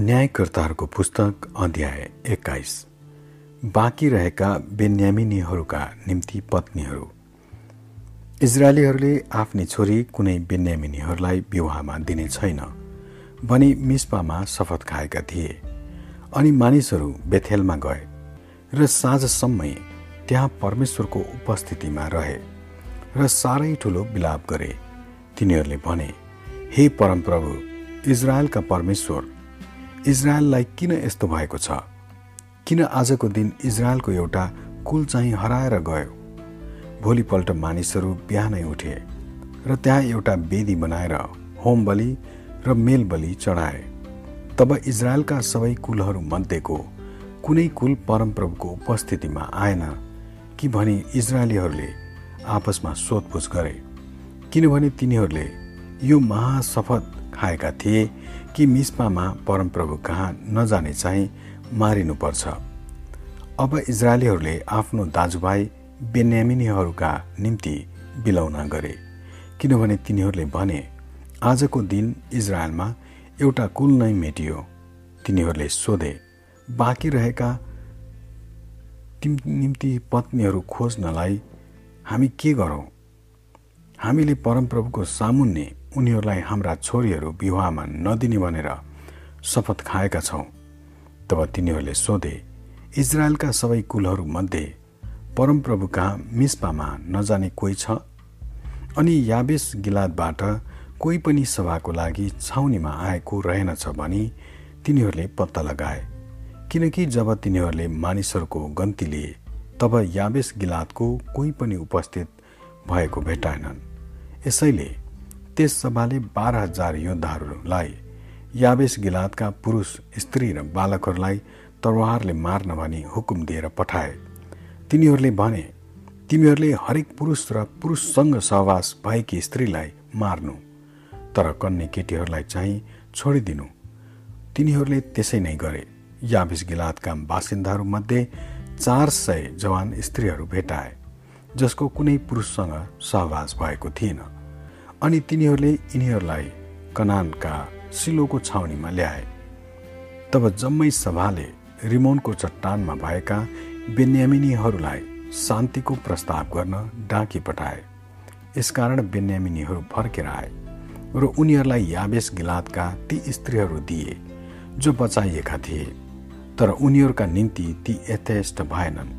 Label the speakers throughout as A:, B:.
A: न्यायकर्ताहरूको पुस्तक अध्याय एक्काइस। बाँकी रहेका बेन्यामिनीहरूका निम्ति पत्नीहरू। इजरायलीहरूले आफ्नी छोरी कुनै बेन्यामिनीहरूलाई विवाहमा दिने छैन भनी मिस्पामा शपथ खाएका थिए। अनि मानिसहरू बेथेलमा गए र साँझसम्मै त्यहाँ परमेश्वरको उपस्थितिमा रहे र साह्रै ठुलो विलाप गरे। तिनीहरूले भने हे परमप्रभु इजरायलका परमेश्वर इजरायललाई किन यस्तो भएको छ? किन आजको दिन इजरायलको एउटा कुल चाहिँ हराएर गयो? भोलिपल्ट मानिसहरू बिहानै उठे र त्यहाँ एउटा वेदी बनाएर होम बलि र मेल बलि चढाए। तब इजरायलका सबै कुलहरू मध्येको कुनै कुल परमप्रभुको उपस्थितिमा आएन कि भनी इजरायलीहरूले आपसमा सोधपुछ गरे। किनभने तिनीहरूले यो महाशपथ खाएका थिए कि मिस्पामा परमप्रभु कहाँ नजाने चाहिँ मारिनुपर्छ। अब इजरायलीहरूले आफ्नो दाजुभाइ बेन्यामिनीहरूका निम्ति बिलौना गरे किनभने तिनीहरूले भने आजको दिन इजरायलमा एउटा कुल नै मेटियो। तिनीहरूले सोधे बाँकी रहेका निम्ति पत्नीहरू खोज्नलाई हामी के गरौँ? हामीले परमप्रभुको सामुन्ने उनीहरूलाई हाम्रा छोरीहरू विवाहमा नदिने भनेर शपथ खाएका छौँ। तब तिनीहरूले सोधे इजरायलका सबै कुलहरू मध्ये परमप्रभु कहाँ मिस्पामा नजाने कोही छ? अनि याबेस गिलादबाट कोही पनि सभाको लागि छाउनीमा आएको रहेनछ भनी तिनीहरूले पत्ता लगाए। किनकि जब तिनीहरूले मानिसहरूको गन्ती लिए तब याबेस गिलादको कोही पनि उपस्थित भएको भेटाएनन्। यसैले त्यस सभाले बाह्र हजार योद्धाहरूलाई यावेश गिलादका पुरुष स्त्री र बालकहरूलाई तरवारले मार्न भनी हुकुम दिएर पठाए। तिनीहरूले भने तिमीहरूले हरेक पुरुष र पुरुषसँग सहवास भएकी स्त्रीलाई मार्नु तर कन्ने केटीहरूलाई चाहिँ छोडिदिनु। तिनीहरूले त्यसै नै गरे। याबिस गिलादका बासिन्दाहरूमध्ये चार सय जवान स्त्रीहरू भेटाए जसको कुनै पुरुषसँग सहवास भएको थिएन। अनि तिनीहरूले यिनीहरूलाई कनानका सिलोको छाउनीमा ल्याए। तब जम्मै सभाले रिमोनको चट्टानमा भएका बेन्यामिनीहरूलाई शान्तिको प्रस्ताव गर्न डाकी पठाए। यसकारण बेन्यामिनीहरू फर्केर आए र उनीहरूलाई यावेश गिलादका ती स्त्रीहरू दिए जो बचाइएका थिए। तर उनीहरूका निम्ति ती यथेष्ट भएनन्।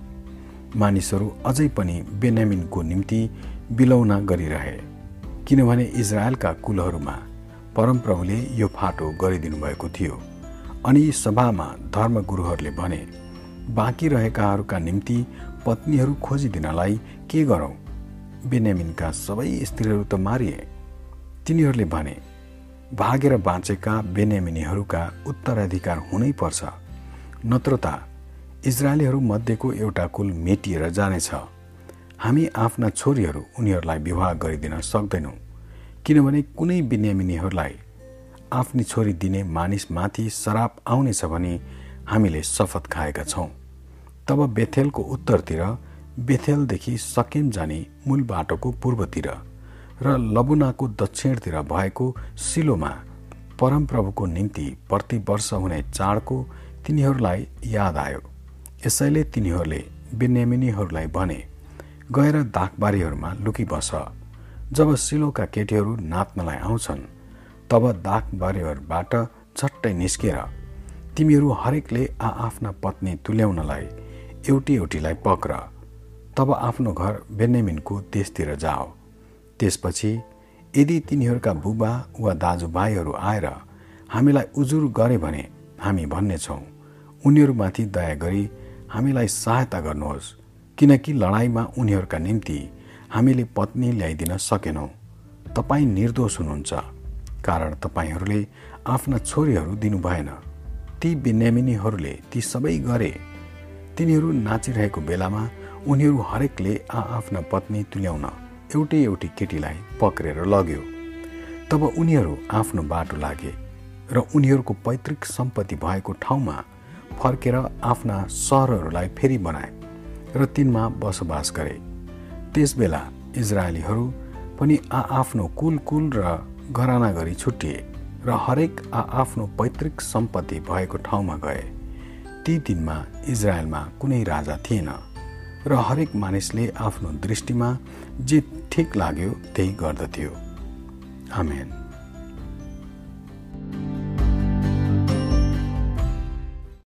A: मानिसहरू अझै पनि बेन्यामिनको निम्ति बिलौना गरिरहे। किनभने इजरायलका कुलहरूमा परमप्रभुले यो फाटो गरिदिनु भएको थियो अनि सभामा धर्मगुरुहरूले भने बाँकी रहेकाहरूका निम्ति पत्नीहरू खोजिदिनलाई के गरौँ? बेन्यामिनका सबै स्त्रीहरू त मारिए। तिनीहरूले भने भागेर बाँचेका बेन्यामिनीहरूका उत्तराधिकार हुनै पर्छ नत्र त इजरायलीहरू मध्येको एउटा कुल मेटिएर जानेछ। हामी आफ्ना छोरीहरू उनीहरूलाई विवाह गरिदिन सक्दैनौँ। किनभने कुनै बिन्यामिनीहरूलाई आफ्नी छोरी दिने मानिसमाथि शराब आउनेछ भने हामीले शपथ खाएका छौँ। तब बेथेलको उत्तरतिर बेथेलदेखि सकेम जाने मूल बाटोको पूर्वतिर र लबुनाको दक्षिणतिर भएको सिलोमा परमप्रभुको निम्ति प्रतिवर्ष हुने चाडको तिनीहरूलाई याद आयो। यसैले तिनीहरूले बेन्यामिनीहरूलाई भने गएर दागबारीहरूमा लुकी बस जब सिलोका केटीहरू नाच्नलाई आउँछन् तब दागबारीहरूबाट झट्टै निस्केर तिमीहरू हरेकले आआफ्ना पत्नी तुल्याउनलाई एउटी एउटीलाई पक्र। तब आफ्नो घर बेन्यामिनको देशतिर जाओ। त्यसपछि यदि तिनीहरूका बुबा वा दाजुभाइहरू आएर हामीलाई उजुर गरे भने हामी भन्नेछौँ उनीहरूमाथि दया गरी हामीलाई सहायता गर्नुहोस्। किनकि लडाइँमा उनीहरूका निम्ति हामीले पत्नी ल्याइदिन सकेनौँ। तपाईँ निर्दोष हुनुहुन्छ कारण तपाईँहरूले आफ्ना छोरीहरू दिनु भएन ती बिन्यामिनीहरूले ती सबै गरे। तिनीहरू नाचिरहेको बेलामा उनीहरू हरेकले आफ्ना पत्नी तुल्याउन एउटै एउटी केटीलाई पक्रेर लग्यो। तब उनीहरू आफ्नो बाटो लागे र उनीहरूको पैतृक सम्पत्ति भएको ठाउँमा फर्केर आफ्ना सहरहरूलाई फेरि बनाए। र तिनमा बसोबास गरे। त्यसबेला इजरायलीहरू पनि आआफ्नो कुल कुल र घराना गरी छुट्टिए र हरेक आफ्नो पैतृक सम्पत्ति भएको ठाउँमा गए। ती दिनमा इजरायलमा कुनै राजा थिएन र हरेक मानिसले आफ्नो दृष्टिमा जे ठिक लाग्यो त्यही गर्दथ्यो। आमेन।